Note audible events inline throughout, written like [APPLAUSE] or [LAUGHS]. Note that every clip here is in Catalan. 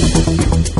Thank you.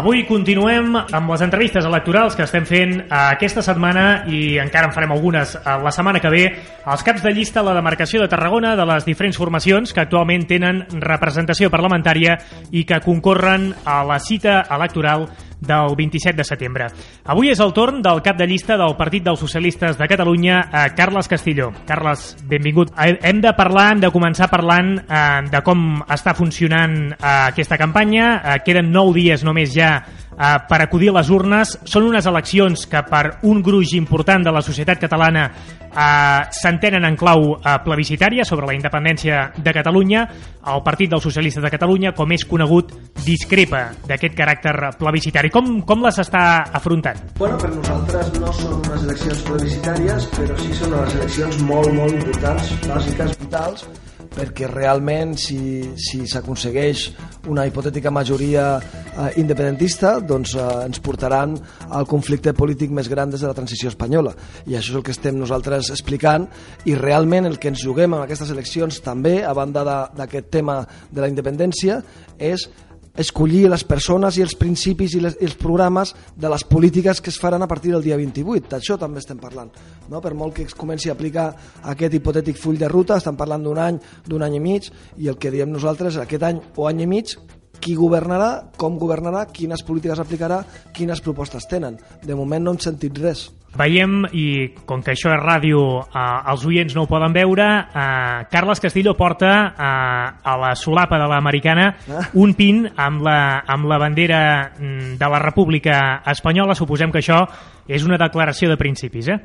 Avui continuem amb les entrevistes electorals que estem fent aquesta setmana i encara en farem algunes la setmana que ve. Als caps de llista a la demarcació de Tarragona de les diferents formacions que actualment tenen representació parlamentària i que concorren a la cita electoral del 27 de setembre. Avui és el torn del cap de llista del Partit dels Socialistes de Catalunya, eh, Carles Castillo. Carles, benvingut. Eh, hem de parlar, hem de començar parlant eh, de com està funcionant eh, aquesta campanya. Eh, queden nou dies només ja eh, per acudir a les urnes. Són unes eleccions que per un gruix important de la societat catalana eh, s'entenen en clau eh, plebiscitària sobre la independència de Catalunya. El Partit dels Socialistes de Catalunya, com és conegut, discrepa d'aquest caràcter plebiscitari. Com, com les està afrontant? Bueno, per nosaltres no són unes eleccions plebiscitàries, però sí són unes eleccions molt, molt importants, bàsiques, vitals, perquè realment si, si s'aconsegueix una hipotètica majoria eh, independentista doncs eh, ens portaran al conflicte polític més gran des de la transició espanyola. I això és el que estem nosaltres explicant i realment el que ens juguem en aquestes eleccions també, a banda d'aquest tema de la independència, és escollir les persones i els principis i, les, i els programes de les polítiques que es faran a partir del dia 28. D'això també estem parlant. No? Per molt que es comenci a aplicar aquest hipotètic full de ruta, estem parlant d'un any, d'un any i mig, i el que diem nosaltres, aquest any o any i mig, qui governarà, com governarà, quines polítiques aplicarà, quines propostes tenen. De moment no hem sentit res. Veiem, i com que això és ràdio, eh, els oients no ho poden veure, eh, Carles Castillo porta eh, a la solapa de l'americana ah. un pin amb la, amb la bandera mm, de la República Espanyola. Suposem que això és una declaració de principis, eh?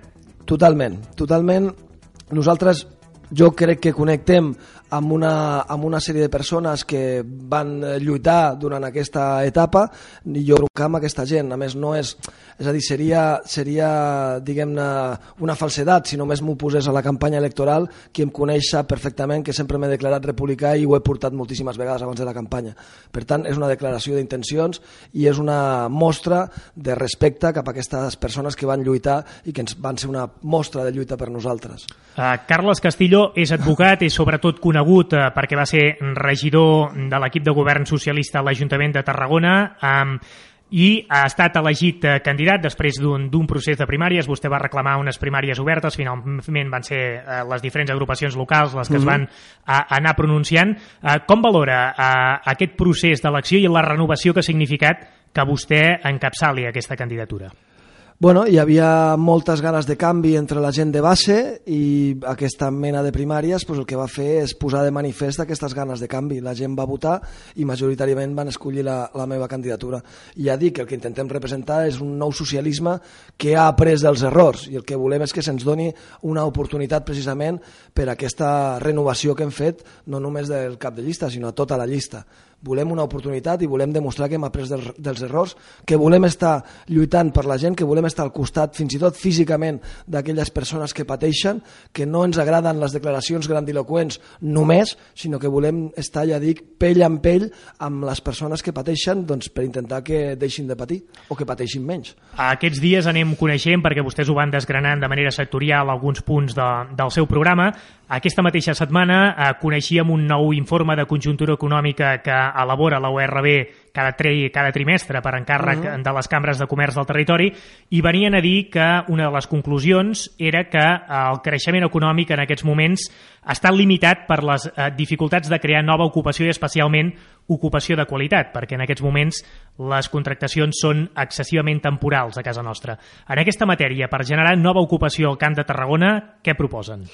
Totalment, totalment. Nosaltres jo crec que connectem amb una, amb una sèrie de persones que van lluitar durant aquesta etapa i jo que amb aquesta gent, a més no és és a dir, seria, seria diguem-ne una falsedat si només m'ho posés a la campanya electoral qui em coneix sap perfectament que sempre m'he declarat republicà i ho he portat moltíssimes vegades abans de la campanya. Per tant és una declaració d'intencions i és una mostra de respecte cap a aquestes persones que van lluitar i que ens van ser una mostra de lluita per nosaltres. Uh, Carles Castillo és advocat i sobretot conegut conegut eh, perquè va ser regidor de l'equip de govern socialista a l'Ajuntament de Tarragona eh, i ha estat elegit eh, candidat després d'un procés de primàries. Vostè va reclamar unes primàries obertes, finalment van ser eh, les diferents agrupacions locals les que mm -hmm. es mhm. van a, anar pronunciant. Eh, com valora eh, aquest procés d'elecció i la renovació que ha significat que vostè encapçali aquesta candidatura? Bueno, hi havia moltes ganes de canvi entre la gent de base i aquesta mena de primàries pues, el que va fer és posar de manifest aquestes ganes de canvi. La gent va votar i majoritàriament van escollir la, la meva candidatura. I ja dic que el que intentem representar és un nou socialisme que ha après dels errors i el que volem és que se'ns doni una oportunitat precisament per aquesta renovació que hem fet no només del cap de llista sinó tota la llista volem una oportunitat i volem demostrar que hem après dels, dels errors, que volem estar lluitant per la gent, que volem estar al costat fins i tot físicament d'aquelles persones que pateixen, que no ens agraden les declaracions grandiloquents només, sinó que volem estar, ja dic, pell en pell amb les persones que pateixen doncs, per intentar que deixin de patir o que pateixin menys. Aquests dies anem coneixent, perquè vostès ho van desgranant de manera sectorial alguns punts de, del seu programa, aquesta mateixa setmana eh, coneixíem un nou informe de conjuntura econòmica que elabora la URB cada, tri, cada trimestre per encàrrec uh -huh. de les cambres de comerç del territori i venien a dir que una de les conclusions era que eh, el creixement econòmic en aquests moments està limitat per les eh, dificultats de crear nova ocupació i especialment ocupació de qualitat, perquè en aquests moments les contractacions són excessivament temporals a casa nostra. En aquesta matèria, per generar nova ocupació al Camp de Tarragona, què proposen?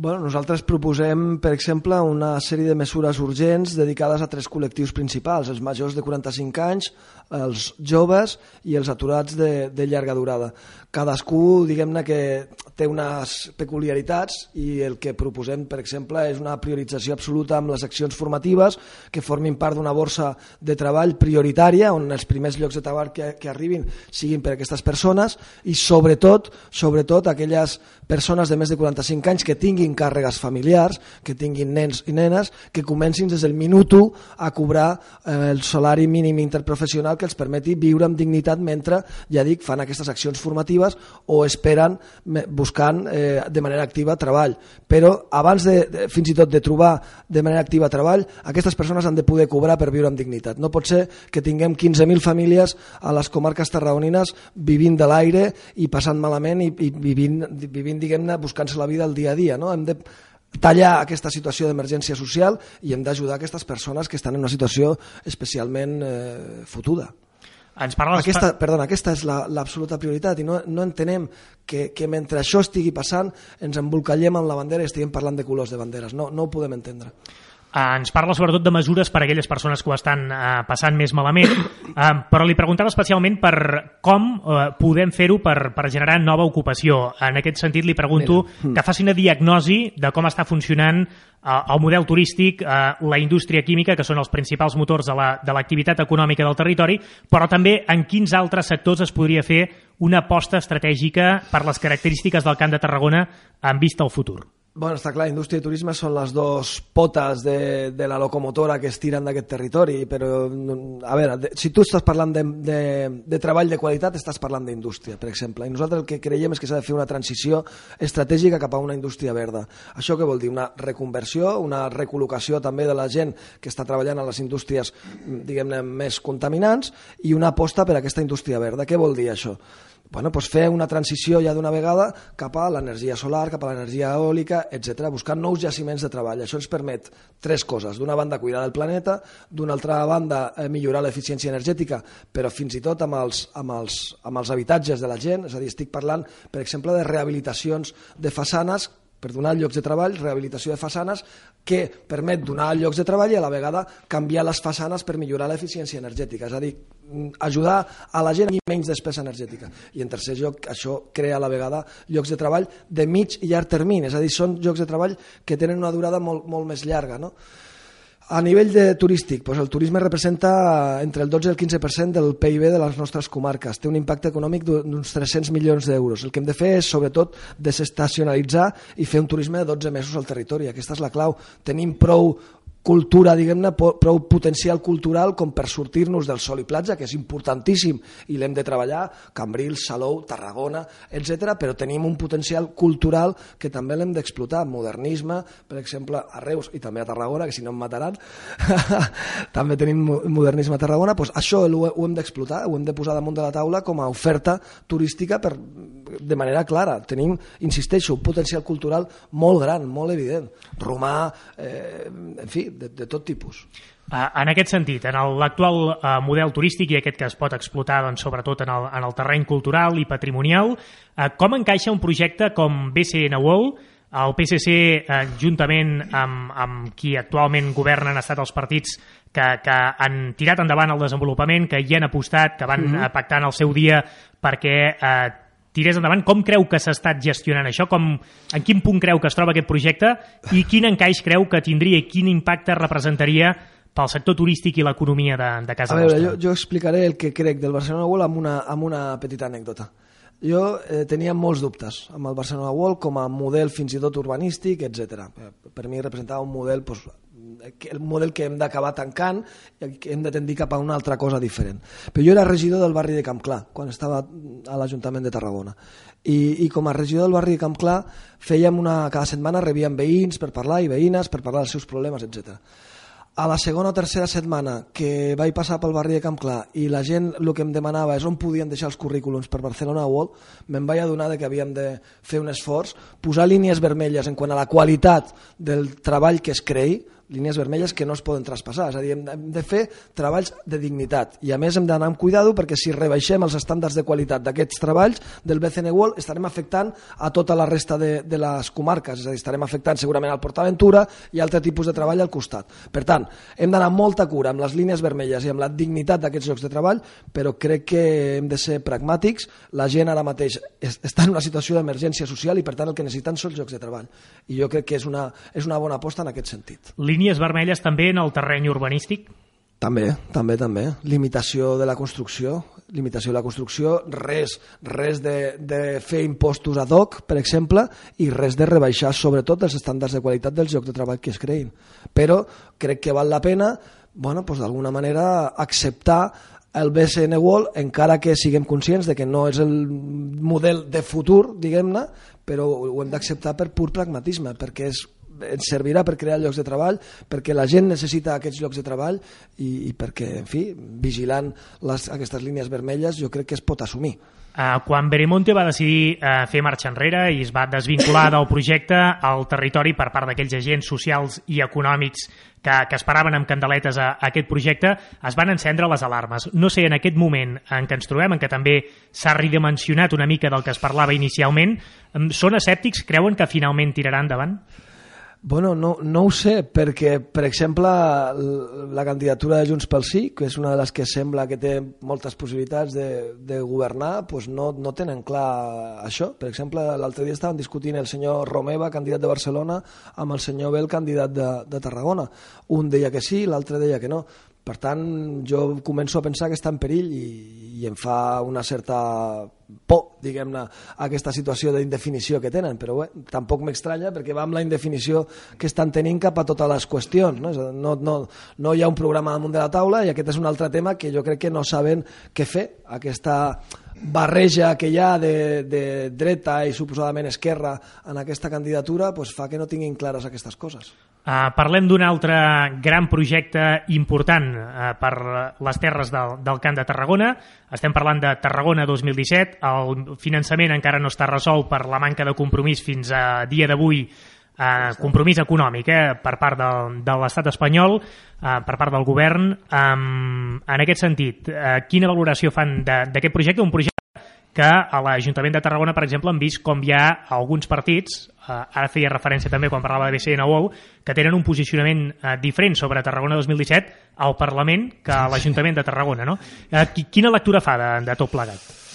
Bueno, nosaltres proposem, per exemple, una sèrie de mesures urgents dedicades a tres col·lectius principals, els majors de 45 anys, els joves i els aturats de, de llarga durada. Cadascú, diguem-ne, que té unes peculiaritats i el que proposem, per exemple, és una priorització absoluta amb les accions formatives que formin part d'una borsa de treball prioritària on els primers llocs de treball que, que arribin siguin per a aquestes persones i sobretot, sobretot aquelles persones de més de 45 anys que tinguin tinguin càrregues familiars, que tinguin nens i nenes, que comencin des del minut 1 a cobrar eh, el salari mínim interprofessional que els permeti viure amb dignitat mentre, ja dic, fan aquestes accions formatives o esperen buscant eh, de manera activa treball. Però abans de, de, fins i tot de trobar de manera activa treball, aquestes persones han de poder cobrar per viure amb dignitat. No pot ser que tinguem 15.000 famílies a les comarques tarragonines vivint de l'aire i passant malament i, i vivint, vivint diguem-ne, buscant-se la vida al dia a dia. No? Hem de tallar aquesta situació d'emergència social i hem d'ajudar aquestes persones que estan en una situació especialment eh, fotuda. Ens parles... Aquesta, perdona, aquesta és l'absoluta la, prioritat i no, no entenem que, que mentre això estigui passant ens embolcallem amb la bandera i estiguem parlant de colors de banderes. No, no ho podem entendre. Eh, ens parla sobretot de mesures per a aquelles persones que ho estan eh, passant més malament, eh, però li preguntava especialment per com eh, podem fer-ho per, per generar nova ocupació. En aquest sentit li pregunto Mira. Hmm. que faci una diagnosi de com està funcionant eh, el model turístic, eh, la indústria química, que són els principals motors de l'activitat la, econòmica del territori, però també en quins altres sectors es podria fer una aposta estratègica per les característiques del Camp de Tarragona en vista al futur. Bueno, està clar, indústria i turisme són les dues potes de, de la locomotora que es tiren d'aquest territori, però, a veure, si tu estàs parlant de, de, de treball de qualitat, estàs parlant d'indústria, per exemple. I nosaltres el que creiem és que s'ha de fer una transició estratègica cap a una indústria verda. Això què vol dir? Una reconversió, una recol·locació també de la gent que està treballant a les indústries, diguem-ne, més contaminants i una aposta per a aquesta indústria verda. Què vol dir això? Bueno, pues fer una transició ja d'una vegada cap a l'energia solar, cap a l'energia eòlica, etc, buscant nous jaciments de treball. Això ens permet tres coses. D'una banda, cuidar del planeta, d'una altra banda, eh, millorar l'eficiència energètica, però fins i tot amb els, amb, els, amb els habitatges de la gent, és a dir, estic parlant, per exemple, de rehabilitacions de façanes per donar llocs de treball, rehabilitació de façanes, que permet donar llocs de treball i a la vegada canviar les façanes per millorar l'eficiència energètica, és a dir, mm, ajudar a la gent a menys despesa energètica. I en tercer lloc, això crea a la vegada llocs de treball de mig i llarg termini, és a dir, són llocs de treball que tenen una durada molt, molt més llarga. No? A nivell de turístic, doncs el turisme representa entre el 12 i el 15% del PIB de les nostres comarques. Té un impacte econòmic d'uns 300 milions d'euros. El que hem de fer és, sobretot, desestacionalitzar i fer un turisme de 12 mesos al territori. Aquesta és la clau. Tenim prou cultura, diguem-ne, prou potencial cultural com per sortir-nos del sol i platja, que és importantíssim i l'hem de treballar, Cambrils, Salou, Tarragona, etc. però tenim un potencial cultural que també l'hem d'explotar, modernisme, per exemple, a Reus i també a Tarragona, que si no em mataran, [LAUGHS] també tenim modernisme a Tarragona, doncs això ho, ho hem d'explotar, ho hem de posar damunt de la taula com a oferta turística per, de manera clara. Tenim, insisteixo, un potencial cultural molt gran, molt evident. Romà, eh, en fi, de, de tot tipus. Uh, en aquest sentit, en l'actual uh, model turístic i aquest que es pot explotar doncs, sobretot en el, en el terreny cultural i patrimonial, uh, com encaixa un projecte com BCN World, el PSC, eh, juntament amb, amb qui actualment governen, han estat els partits que, que han tirat endavant el desenvolupament, que hi han apostat, que van mm -hmm. pactar en el seu dia perquè eh, tirés endavant. Com creu que s'ha estat gestionant això? Com, en quin punt creu que es troba aquest projecte i quin encaix creu que tindria i quin impacte representaria pel sector turístic i l'economia de, de casa A veure, vostra? Jo, jo explicaré el que crec del Barcelona World amb una, amb una petita anècdota. Jo eh, tenia molts dubtes amb el Barcelona World com a model fins i tot urbanístic, etc. Per mi representava un model pues, el model que hem d'acabar tancant i que hem de tendir cap a una altra cosa diferent. Però jo era regidor del barri de Camp Clar, quan estava a l'Ajuntament de Tarragona. I, I com a regidor del barri de Camp Clar fèiem una, cada setmana rebíem veïns per parlar i veïnes per parlar dels seus problemes, etc a la segona o tercera setmana que vaig passar pel barri de Camp Clar i la gent el que em demanava és on podien deixar els currículums per Barcelona World, me'n vaig adonar que havíem de fer un esforç, posar línies vermelles en quant a la qualitat del treball que es creï, línies vermelles que no es poden traspassar, és a dir, hem de fer treballs de dignitat. I a més hem d'anar amb cuidado perquè si rebaixem els estàndards de qualitat d'aquests treballs del BCN World estarem afectant a tota la resta de, de les comarques, és a dir, estarem afectant segurament al PortAventura i altre tipus de treball al costat. Per tant, hem d'anar molta cura amb les línies vermelles i amb la dignitat d'aquests llocs de treball, però crec que hem de ser pragmàtics, la gent ara mateix està en una situació d'emergència social i per tant el que necessiten són llocs de treball. I jo crec que és una, és una bona aposta en aquest sentit línies vermelles també en el terreny urbanístic? També, també, també. Limitació de la construcció. limitació de la construcció, res, res de, de fer impostos ad hoc, per exemple, i res de rebaixar sobretot els estàndards de qualitat dels llocs de treball que es creïn. Però crec que val la pena bueno, pues d'alguna manera acceptar el BSN World, encara que siguem conscients de que no és el model de futur, diguem-ne, però ho hem d'acceptar per pur pragmatisme, perquè és ens servirà per crear llocs de treball, perquè la gent necessita aquests llocs de treball i, i perquè, en fi, vigilant les, aquestes línies vermelles jo crec que es pot assumir. Uh, quan Beremonte va decidir uh, fer marxa enrere i es va desvincular del projecte al territori per part d'aquells agents socials i econòmics que, que esperaven amb candeletes a, a aquest projecte, es van encendre les alarmes. No sé, en aquest moment en què ens trobem, en què també s'ha redimensionat una mica del que es parlava inicialment, són escèptics? Creuen que finalment tirarà endavant? Bueno, no, no ho sé, perquè, per exemple, la candidatura de Junts pel Sí, que és una de les que sembla que té moltes possibilitats de, de governar, pues no, no tenen clar això. Per exemple, l'altre dia estaven discutint el senyor Romeva, candidat de Barcelona, amb el senyor Bel, candidat de, de Tarragona. Un deia que sí, l'altre deia que no. Per tant, jo començo a pensar que està en perill i, i em fa una certa por, diguem-ne, aquesta situació d'indefinició que tenen, però bé, tampoc m'estranya perquè va amb la indefinició que estan tenint cap a totes les qüestions. No? No, no, no hi ha un programa damunt de la taula i aquest és un altre tema que jo crec que no saben què fer. Aquesta barreja que hi ha de, de dreta i suposadament esquerra en aquesta candidatura pues, fa que no tinguin clares aquestes coses. Uh, parlem d'un altre gran projecte important uh, per les terres del, del Camp de Tarragona. Estem parlant de Tarragona 2017. El finançament encara no està resolt per la manca de compromís fins a dia d'avui eh, compromís econòmic eh, per part de, de l'estat espanyol, eh, per part del govern. Um, en aquest sentit, eh, quina valoració fan d'aquest projecte? Un projecte que a l'Ajuntament de Tarragona, per exemple, han vist com hi ha alguns partits, eh, ara feia referència també quan parlava de BCN UOL, que tenen un posicionament eh, diferent sobre Tarragona 2017 al Parlament que a l'Ajuntament de Tarragona. No? Eh, quina lectura fa de, de tot plegat?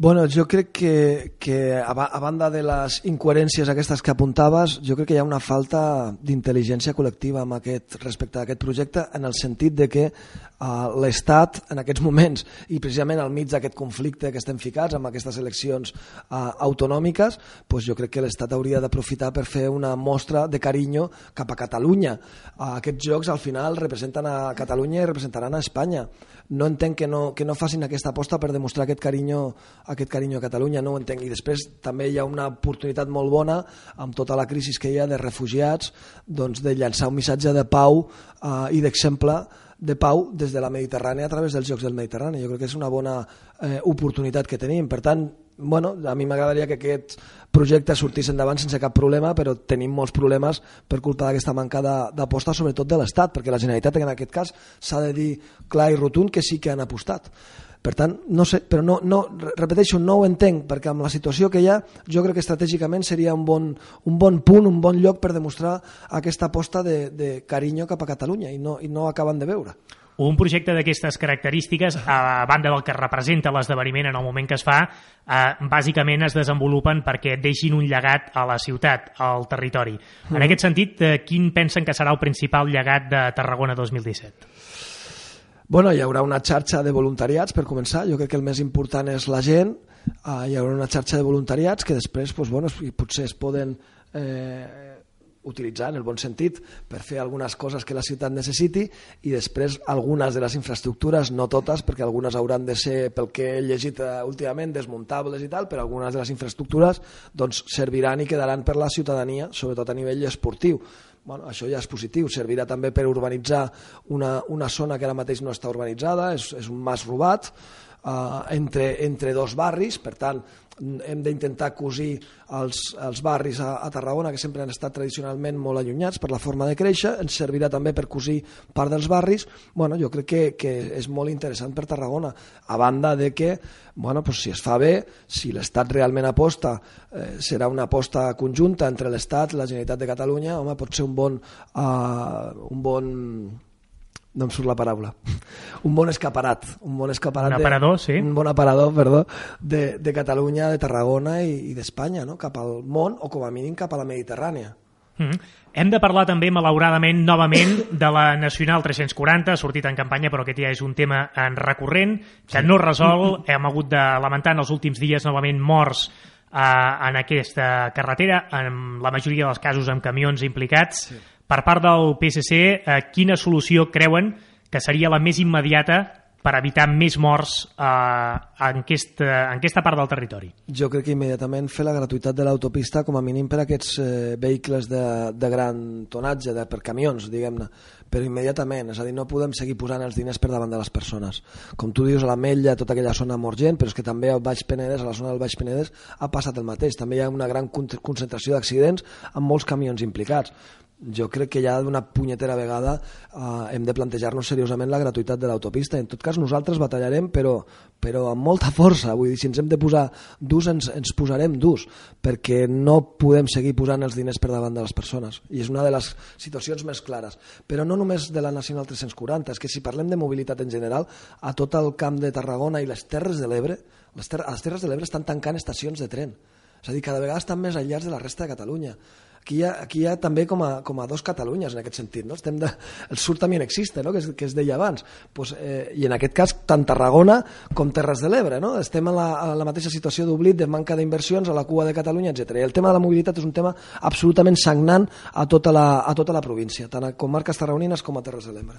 Bueno, jo crec que, que a, a banda de les incoherències aquestes que apuntaves, jo crec que hi ha una falta d'intel·ligència col·lectiva amb aquest, respecte a aquest projecte, en el sentit de que uh, l'Estat, en aquests moments, i precisament al mig d'aquest conflicte que estem ficats amb aquestes eleccions uh, autonòmiques, pues jo crec que l'Estat hauria d'aprofitar per fer una mostra de carinyo cap a Catalunya. Uh, aquests jocs al final representen a Catalunya i representaran a Espanya no entenc que no, que no facin aquesta aposta per demostrar aquest carinyo, aquest carinyo a Catalunya, no ho entenc. I després també hi ha una oportunitat molt bona amb tota la crisi que hi ha de refugiats doncs, de llançar un missatge de pau eh, i d'exemple de pau des de la Mediterrània a través dels Jocs del Mediterrani. Jo crec que és una bona eh, oportunitat que tenim. Per tant, bueno, a mi m'agradaria que aquest projecte sortís endavant sense cap problema, però tenim molts problemes per culpa d'aquesta manca d'aposta, sobretot de l'Estat, perquè la Generalitat en aquest cas s'ha de dir clar i rotund que sí que han apostat. Per tant, no sé, però no, no, repeteixo, no ho entenc, perquè amb la situació que hi ha, jo crec que estratègicament seria un bon, un bon punt, un bon lloc per demostrar aquesta aposta de, de carinyo cap a Catalunya i no, i no acaben de veure. Un projecte d'aquestes característiques, a banda del que representa l'esdeveniment en el moment que es fa, eh, bàsicament es desenvolupen perquè deixin un llegat a la ciutat, al territori. Mm. En aquest sentit, eh, quin pensen que serà el principal llegat de Tarragona 2017? Bueno, hi haurà una xarxa de voluntariats per començar. Jo crec que el més important és la gent. Uh, hi haurà una xarxa de voluntariats que després pues, bueno, potser es poden eh, utilitzar en el bon sentit per fer algunes coses que la ciutat necessiti i després algunes de les infraestructures, no totes, perquè algunes hauran de ser, pel que he llegit eh, últimament, desmuntables i tal, però algunes de les infraestructures doncs, serviran i quedaran per la ciutadania, sobretot a nivell esportiu. Bueno, això ja és positiu, servirà també per urbanitzar una, una zona que ara mateix no està urbanitzada, és, és un mas robat, eh, entre, entre dos barris, per tant, hem d'intentar cosir els, els barris a, a Tarragona, que sempre han estat tradicionalment molt allunyats per la forma de créixer, ens servirà també per cosir part dels barris. Bueno, jo crec que, que és molt interessant per Tarragona, a banda de que, bueno, pues si es fa bé, si l'Estat realment aposta, eh, serà una aposta conjunta entre l'Estat, la Generalitat de Catalunya, home, pot ser un bon, uh, un bon no em surt la paraula, un bon escaparat, un bon escaparat un aparador, de, sí. un bon aparador, perdó, de, de Catalunya, de Tarragona i, i d'Espanya, no? cap al món o com a mínim cap a la Mediterrània. Mm -hmm. Hem de parlar també, malauradament, novament de la Nacional 340, ha sortit en campanya, però aquest ja és un tema en recurrent, que sí. no resol. Hem hagut de lamentar en els últims dies novament morts eh, en aquesta carretera, en la majoria dels casos amb camions implicats. Sí. Per part del PSC, eh, quina solució creuen que seria la més immediata per evitar més morts eh, en, aquesta, en aquesta part del territori? Jo crec que immediatament fer la gratuïtat de l'autopista com a mínim per a aquests eh, vehicles de, de gran tonatge, de, per camions, diguem-ne, però immediatament, és a dir, no podem seguir posant els diners per davant de les persones. Com tu dius, a la Mella, tota aquella zona morgent, però és que també al Baix Penedès, a la zona del Baix Penedès, ha passat el mateix. També hi ha una gran concentració d'accidents amb molts camions implicats jo crec que ja d'una punyetera vegada eh, hem de plantejar-nos seriosament la gratuïtat de l'autopista. En tot cas, nosaltres batallarem, però, però amb molta força. Vull dir, si ens hem de posar durs, ens, ens posarem durs, perquè no podem seguir posant els diners per davant de les persones. I és una de les situacions més clares. Però no només de la Nacional 340, és que si parlem de mobilitat en general, a tot el camp de Tarragona i les Terres de l'Ebre, les, ter les Terres de l'Ebre estan tancant estacions de tren. És a dir, cada vegada estan més aïllats de la resta de Catalunya aquí hi ha, aquí hi ha també com a, com a dos Catalunyes en aquest sentit. No? Estem de, el sur també existe, no? que, es, que es deia abans. Pues, eh, I en aquest cas, tant Tarragona com Terres de l'Ebre. No? Estem a la, a la mateixa situació d'oblit, de manca d'inversions, a la cua de Catalunya, etc. I el tema de la mobilitat és un tema absolutament sagnant a tota la, a tota la província, tant a comarques tarragonines com a Terres de l'Ebre.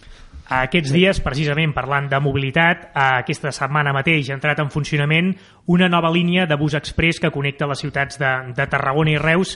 Aquests dies, precisament parlant de mobilitat, aquesta setmana mateix ha entrat en funcionament una nova línia de bus express que connecta les ciutats de, de Tarragona i Reus.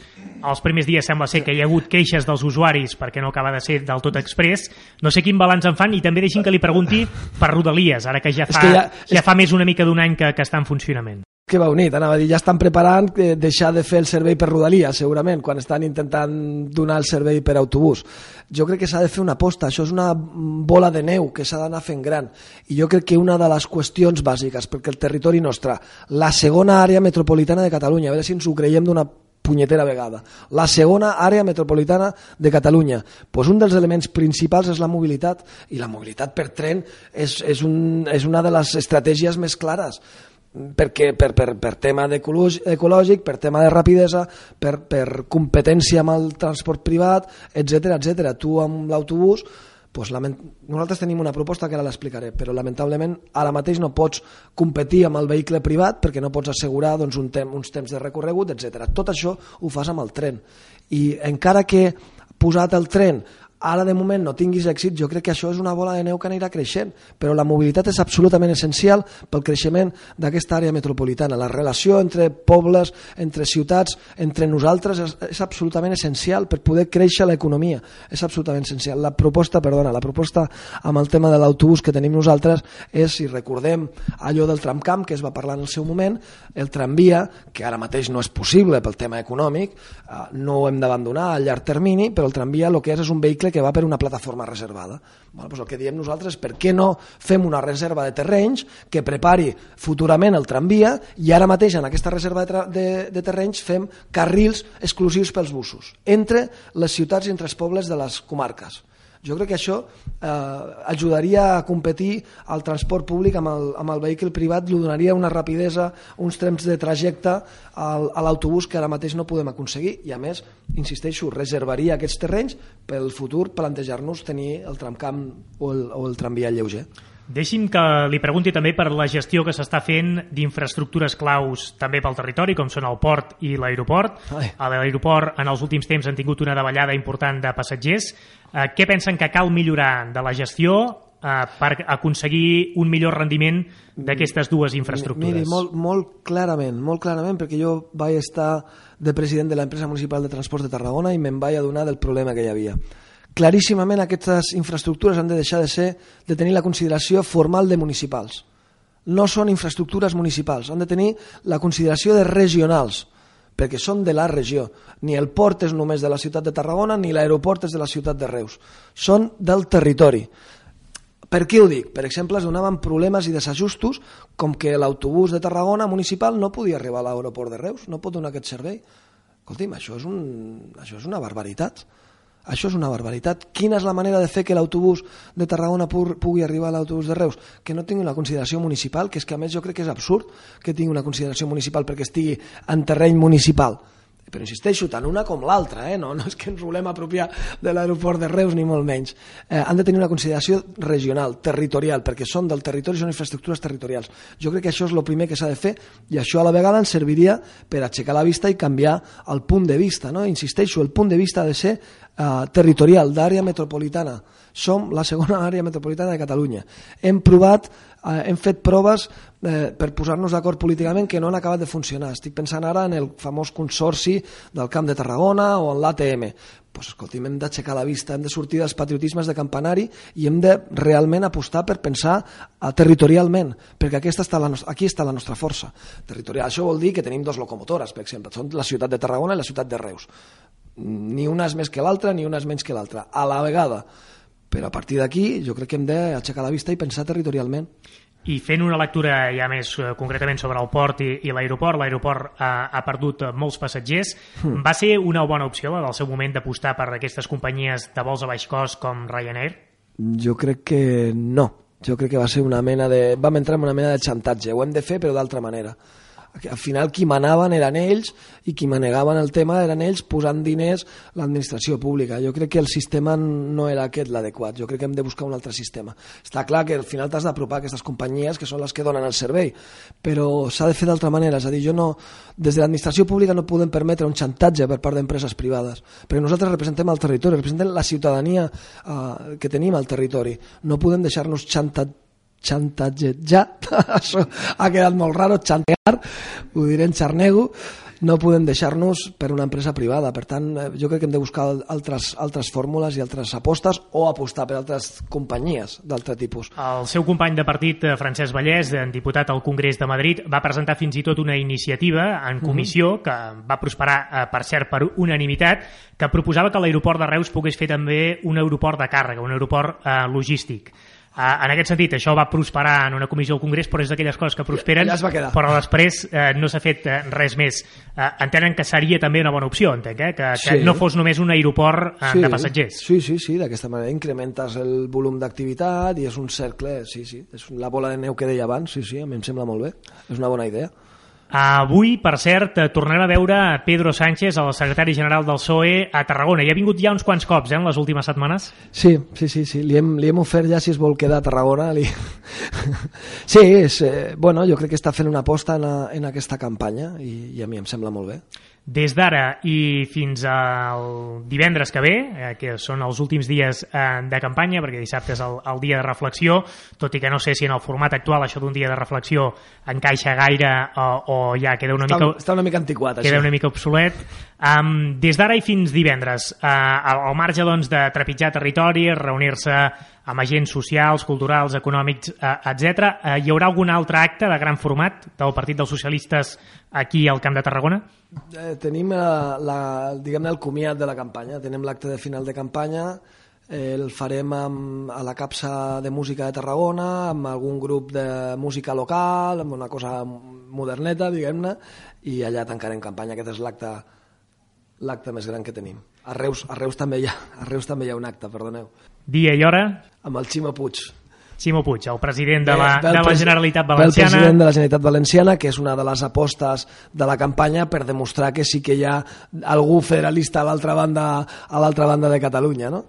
Els primers dies sembla ser que hi ha hagut queixes dels usuaris perquè no acaba de ser del tot express. No sé quin balanç en fan i també deixin que li pregunti per Rodalies, ara que ja fa, que ja, ja fa més una mica d'un any que, que està en funcionament que va unit, anava a dir, ja estan preparant eh, deixar de fer el servei per Rodalia, segurament, quan estan intentant donar el servei per autobús. Jo crec que s'ha de fer una aposta, això és una bola de neu que s'ha d'anar fent gran, i jo crec que una de les qüestions bàsiques, perquè el territori nostre, la segona àrea metropolitana de Catalunya, a veure si ens ho creiem d'una punyetera vegada. La segona àrea metropolitana de Catalunya. Pues un dels elements principals és la mobilitat i la mobilitat per tren és, és, un, és una de les estratègies més clares perquè per, per, per tema ecològic, per tema de rapidesa, per, per competència amb el transport privat, etc etc. Tu amb l'autobús pues, lament... nosaltres tenim una proposta que ara l'explicaré, però lamentablement ara mateix no pots competir amb el vehicle privat perquè no pots assegurar doncs, un tem uns temps de recorregut, etc. Tot això ho fas amb el tren. I encara que posat el tren ara de moment no tinguis èxit, jo crec que això és una bola de neu que anirà creixent, però la mobilitat és absolutament essencial pel creixement d'aquesta àrea metropolitana. La relació entre pobles, entre ciutats, entre nosaltres és, és absolutament essencial per poder créixer l'economia. És absolutament essencial. La proposta, perdona, la proposta amb el tema de l'autobús que tenim nosaltres és, si recordem allò del tramcamp que es va parlar en el seu moment, el tramvia, que ara mateix no és possible pel tema econòmic, eh, no ho hem d'abandonar a llarg termini, però el tramvia el que és és un vehicle que va per una plataforma reservada. Bueno, doncs el que diem nosaltres és per què no fem una reserva de terrenys que prepari futurament el tramvia i ara mateix en aquesta reserva de, de, de terrenys fem carrils exclusius pels busos entre les ciutats i entre els pobles de les comarques. Jo crec que això eh, ajudaria a competir al transport públic amb el, amb el vehicle privat, li donaria una rapidesa, uns temps de trajecte al, a l'autobús que ara mateix no podem aconseguir i a més, insisteixo, reservaria aquests terrenys pel futur plantejar-nos tenir el tramcamp o el, o el tramvia lleuger. Deixi'm que li pregunti també per la gestió que s'està fent d'infraestructures claus també pel territori, com són el port i l'aeroport. A l'aeroport en els últims temps han tingut una davallada important de passatgers. Eh, què pensen que cal millorar de la gestió eh, per aconseguir un millor rendiment d'aquestes dues infraestructures? Miri, molt, molt clarament, molt clarament, perquè jo vaig estar de president de l'empresa municipal de transport de Tarragona i me'n vaig adonar del problema que hi havia claríssimament aquestes infraestructures han de deixar de ser de tenir la consideració formal de municipals. No són infraestructures municipals, han de tenir la consideració de regionals, perquè són de la regió. Ni el port és només de la ciutat de Tarragona, ni l'aeroport és de la ciutat de Reus. Són del territori. Per què ho dic? Per exemple, es donaven problemes i desajustos com que l'autobús de Tarragona municipal no podia arribar a l'aeroport de Reus, no pot donar aquest servei. Escolti'm, això és, un, això és una barbaritat. Això és una barbaritat. Quina és la manera de fer que l'autobús de Tarragona pugui arribar a l'autobús de Reus? Que no tingui una consideració municipal, que és que a més jo crec que és absurd que tingui una consideració municipal perquè estigui en terreny municipal. Però insisteixo, tant una com l'altra, eh? no, no és que ens volem apropiar de l'aeroport de Reus ni molt menys. Eh, han de tenir una consideració regional, territorial, perquè són del territori, són infraestructures territorials. Jo crec que això és el primer que s'ha de fer i això a la vegada ens serviria per aixecar la vista i canviar el punt de vista. No? Insisteixo, el punt de vista ha de ser eh, territorial, d'àrea metropolitana. Som la segona àrea metropolitana de Catalunya. Hem provat eh, hem fet proves eh, per posar-nos d'acord políticament que no han acabat de funcionar. Estic pensant ara en el famós consorci del Camp de Tarragona o en l'ATM. Pues, escolti'm, hem d'aixecar la vista, hem de sortir dels patriotismes de campanari i hem de realment apostar per pensar eh, territorialment, perquè aquesta està la aquí està la nostra força territorial. Això vol dir que tenim dos locomotores, per exemple, són la ciutat de Tarragona i la ciutat de Reus. Ni una és més que l'altra, ni una és menys que l'altra. A la vegada, però a partir d'aquí jo crec que hem d'aixecar la vista i pensar territorialment. I fent una lectura ja més eh, concretament sobre el port i, i l'aeroport, l'aeroport ha, ha perdut molts passatgers. Mm. Va ser una bona opció del seu moment d'apostar per aquestes companyies de vols a baix cost com Ryanair? Jo crec que no. Jo crec que va ser una mena de... Vam entrar en una mena de xantatge. Ho hem de fer, però d'altra manera al final qui manaven eren ells i qui manegaven el tema eren ells posant diners l'administració pública. Jo crec que el sistema no era aquest l'adequat, jo crec que hem de buscar un altre sistema. Està clar que al final t'has d'apropar aquestes companyies que són les que donen el servei, però s'ha de fer d'altra manera, és a dir, jo no, des de l'administració pública no podem permetre un xantatge per part d'empreses privades, perquè nosaltres representem el territori, representem la ciutadania eh, que tenim al territori. No podem deixar-nos xantatjar ja, [LAUGHS] això ha quedat molt raro, xantear, ho diré en xarnego, no podem deixar-nos per una empresa privada. Per tant, eh, jo crec que hem de buscar altres, altres fórmules i altres apostes o apostar per altres companyies d'altre tipus. El seu company de partit, eh, Francesc Vallès, diputat al Congrés de Madrid, va presentar fins i tot una iniciativa en mhm. comissió mm -hmm. que va prosperar, eh, per cert, per unanimitat, que proposava que l'aeroport de Reus pogués fer també un aeroport de càrrega, un aeroport eh, logístic. Uh, en aquest sentit, això va prosperar en una comissió del Congrés, però és d'aquelles coses que prosperen, ja, ja però després uh, no s'ha fet uh, res més. Uh, entenen que seria també una bona opció, entenc, eh? que, que sí. no fos només un aeroport uh, sí. de passatgers. Sí, sí, sí, d'aquesta manera incrementes el volum d'activitat i és un cercle, sí, sí, és la bola de neu que deia abans, sí, sí, a mi em sembla molt bé, és una bona idea. Avui, per cert, eh, tornarem a veure Pedro Sánchez, el secretari general del PSOE, a Tarragona. I ha vingut ja uns quants cops, eh, en les últimes setmanes. Sí, sí, sí, sí. Li, hem, li hem ofert ja si es vol quedar a Tarragona. Li... [LAUGHS] sí, és, eh, bueno, jo crec que està fent una aposta en, a, en aquesta campanya i, i a mi em sembla molt bé. Des d'ara i fins al divendres que ve, eh, que són els últims dies eh, de campanya, perquè dissabte és el, el dia de reflexió, tot i que no sé si en el format actual això d'un dia de reflexió encaixa gaire o, o ja queda una està, mica... Està una mica antiquat, queda això. una mica obsolet. Um, des d'ara i fins divendres, uh, al, al marge doncs, de trepitjar territori, reunir-se amb agents socials, culturals, econòmics, eh, etc. Eh, hi haurà algun altre acte de gran format del Partit dels Socialistes aquí al Camp de Tarragona? Eh, tenim la, la, diguem el comiat de la campanya, tenim l'acte de final de campanya, eh, el farem amb, a la capsa de música de Tarragona, amb algun grup de música local, amb una cosa moderneta, diguem-ne, i allà tancarem campanya. Aquest és l'acte l'acte més gran que tenim. A Reus, a Reus també hi ha, a Reus també hi ha un acte, perdoneu. Dia i hora? Amb el Ximo Puig. Ximo Puig, el president de la, de la Generalitat Valenciana. El president de la Generalitat Valenciana, que és una de les apostes de la campanya per demostrar que sí que hi ha algú federalista a l'altra banda, a l'altra banda de Catalunya, no?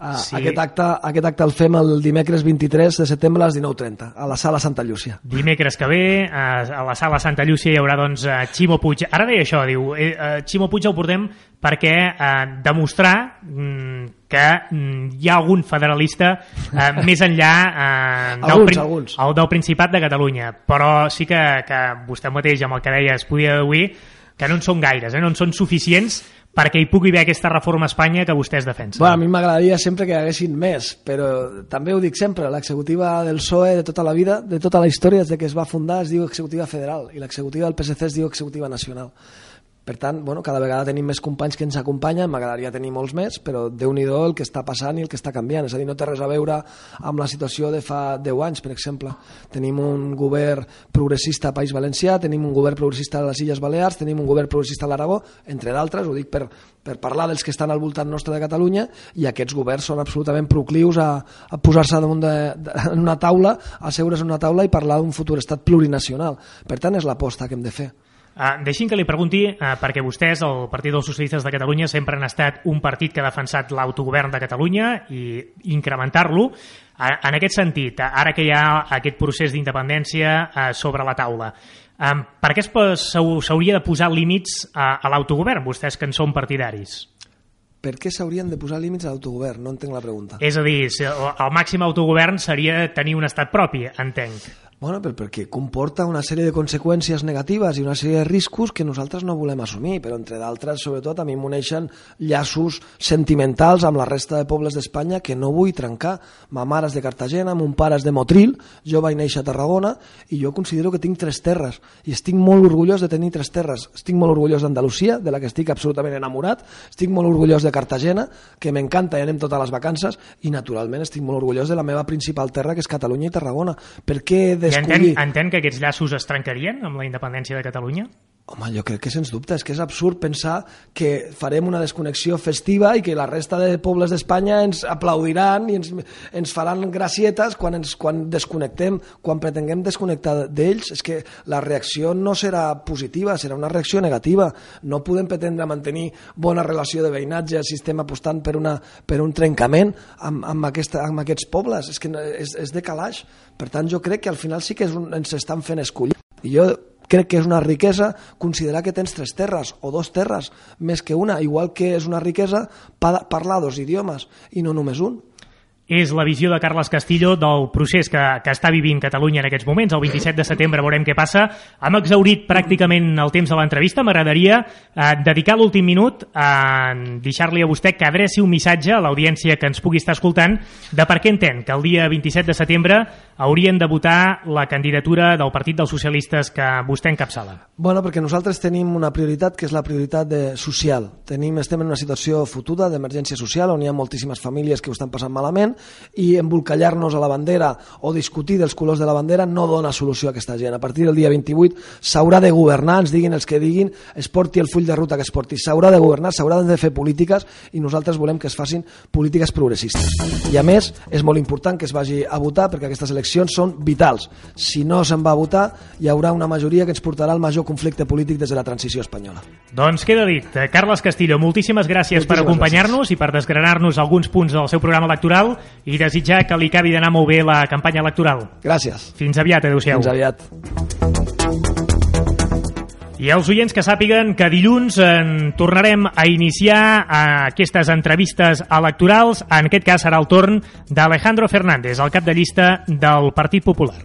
Uh, sí. aquest, acte, aquest acte el fem el dimecres 23 de setembre a les 19.30, a la sala Santa Llúcia. Dimecres que ve, a la sala Santa Llúcia hi haurà doncs Ximo Puig. Ara deia això, diu, eh, Ximo Puig el portem perquè eh, demostrar mm, que mm, hi ha algun federalista eh, [LAUGHS] més enllà eh, del, alguns, alguns. El, del Principat de Catalunya. Però sí que, que vostè mateix, amb el que deia, es podia deduir que no en són gaires, eh? no en són suficients perquè hi pugui haver aquesta reforma a Espanya que vostès defensen. Bueno, a mi m'agradaria sempre que hi haguessin més, però també ho dic sempre, l'executiva del PSOE de tota la vida, de tota la història, des de que es va fundar, es diu executiva federal, i l'executiva del PSC es diu executiva nacional. Per tant, bueno, cada vegada tenim més companys que ens acompanyen, m'agradaria tenir molts més, però déu nhi el que està passant i el que està canviant. És a dir, no té res a veure amb la situació de fa 10 anys, per exemple. Tenim un govern progressista a País Valencià, tenim un govern progressista a les Illes Balears, tenim un govern progressista a l'Aragó, entre d'altres, ho dic per, per parlar dels que estan al voltant nostre de Catalunya, i aquests governs són absolutament proclius a, a posar-se de, en una taula, asseure's en una taula i parlar d'un futur estat plurinacional. Per tant, és l'aposta que hem de fer Uh, deixi'm que li pregunti, uh, perquè vostès, el Partit dels Socialistes de Catalunya, sempre han estat un partit que ha defensat l'autogovern de Catalunya i incrementar-lo. Uh, en aquest sentit, ara que hi ha aquest procés d'independència uh, sobre la taula, um, per què s'hauria de posar límits a, a l'autogovern, vostès que en són partidaris? Per què s'haurien de posar límits a l'autogovern? No entenc la pregunta. És a dir, el màxim autogovern seria tenir un estat propi, entenc. Bueno, però perquè comporta una sèrie de conseqüències negatives i una sèrie de riscos que nosaltres no volem assumir, però entre d'altres, sobretot, a mi m'uneixen llaços sentimentals amb la resta de pobles d'Espanya que no vull trencar. Ma mare és de Cartagena, mon pare és de Motril, jo vaig néixer a Tarragona i jo considero que tinc tres terres i estic molt orgullós de tenir tres terres. Estic molt orgullós d'Andalusia, de la que estic absolutament enamorat, estic molt orgullós de Cartagena, que m'encanta i anem totes les vacances, i naturalment estic molt orgullós de la meva principal terra, que és Catalunya i Tarragona. Per què de descollir... entén, entén que aquests llaços es trencarien amb la independència de Catalunya? Home, jo crec que sens dubte, és que és absurd pensar que farem una desconnexió festiva i que la resta de pobles d'Espanya ens aplaudiran i ens, ens faran gracietes quan, ens, quan desconnectem, quan pretenguem desconnectar d'ells. És que la reacció no serà positiva, serà una reacció negativa. No podem pretendre mantenir bona relació de veïnatge si estem apostant per, una, per un trencament amb, amb, aquesta, amb aquests pobles. És que és, és de calaix. Per tant, jo crec que al final sí que és un, ens estan fent escollir. I jo crec que és una riquesa considerar que tens tres terres o dos terres més que una, igual que és una riquesa parlar dos idiomes i no només un és la visió de Carles Castillo del procés que, que està vivint Catalunya en aquests moments. El 27 de setembre veurem què passa. Hem exaurit pràcticament el temps de l'entrevista. M'agradaria eh, dedicar l'últim minut a deixar-li a vostè que adreci un missatge a l'audiència que ens pugui estar escoltant de per què entén que el dia 27 de setembre haurien de votar la candidatura del Partit dels Socialistes que vostè encapçala. Bueno, perquè nosaltres tenim una prioritat que és la prioritat de social. Tenim, estem en una situació fotuda d'emergència social on hi ha moltíssimes famílies que ho estan passant malament i embolcallar-nos a la bandera o discutir dels colors de la bandera no dona solució a aquesta gent. A partir del dia 28 s'haurà de governar, ens diguin els que diguin, es porti el full de ruta que es porti. S'haurà de governar, s'haurà de fer polítiques i nosaltres volem que es facin polítiques progressistes. I a més, és molt important que es vagi a votar perquè aquestes eleccions són vitals. Si no se'n va votar, hi haurà una majoria que ens portarà al major conflicte polític des de la transició espanyola. Doncs queda dit. Carles Castillo, moltíssimes gràcies moltíssimes per acompanyar-nos i per desgranar-nos alguns punts del seu programa electoral i desitjar que li acabi d'anar molt bé la campanya electoral. Gràcies. Fins aviat, adeu-siau. Fins aviat. I els oients que sàpiguen que dilluns en tornarem a iniciar a aquestes entrevistes electorals. En aquest cas serà el torn d'Alejandro Fernández, el cap de llista del Partit Popular.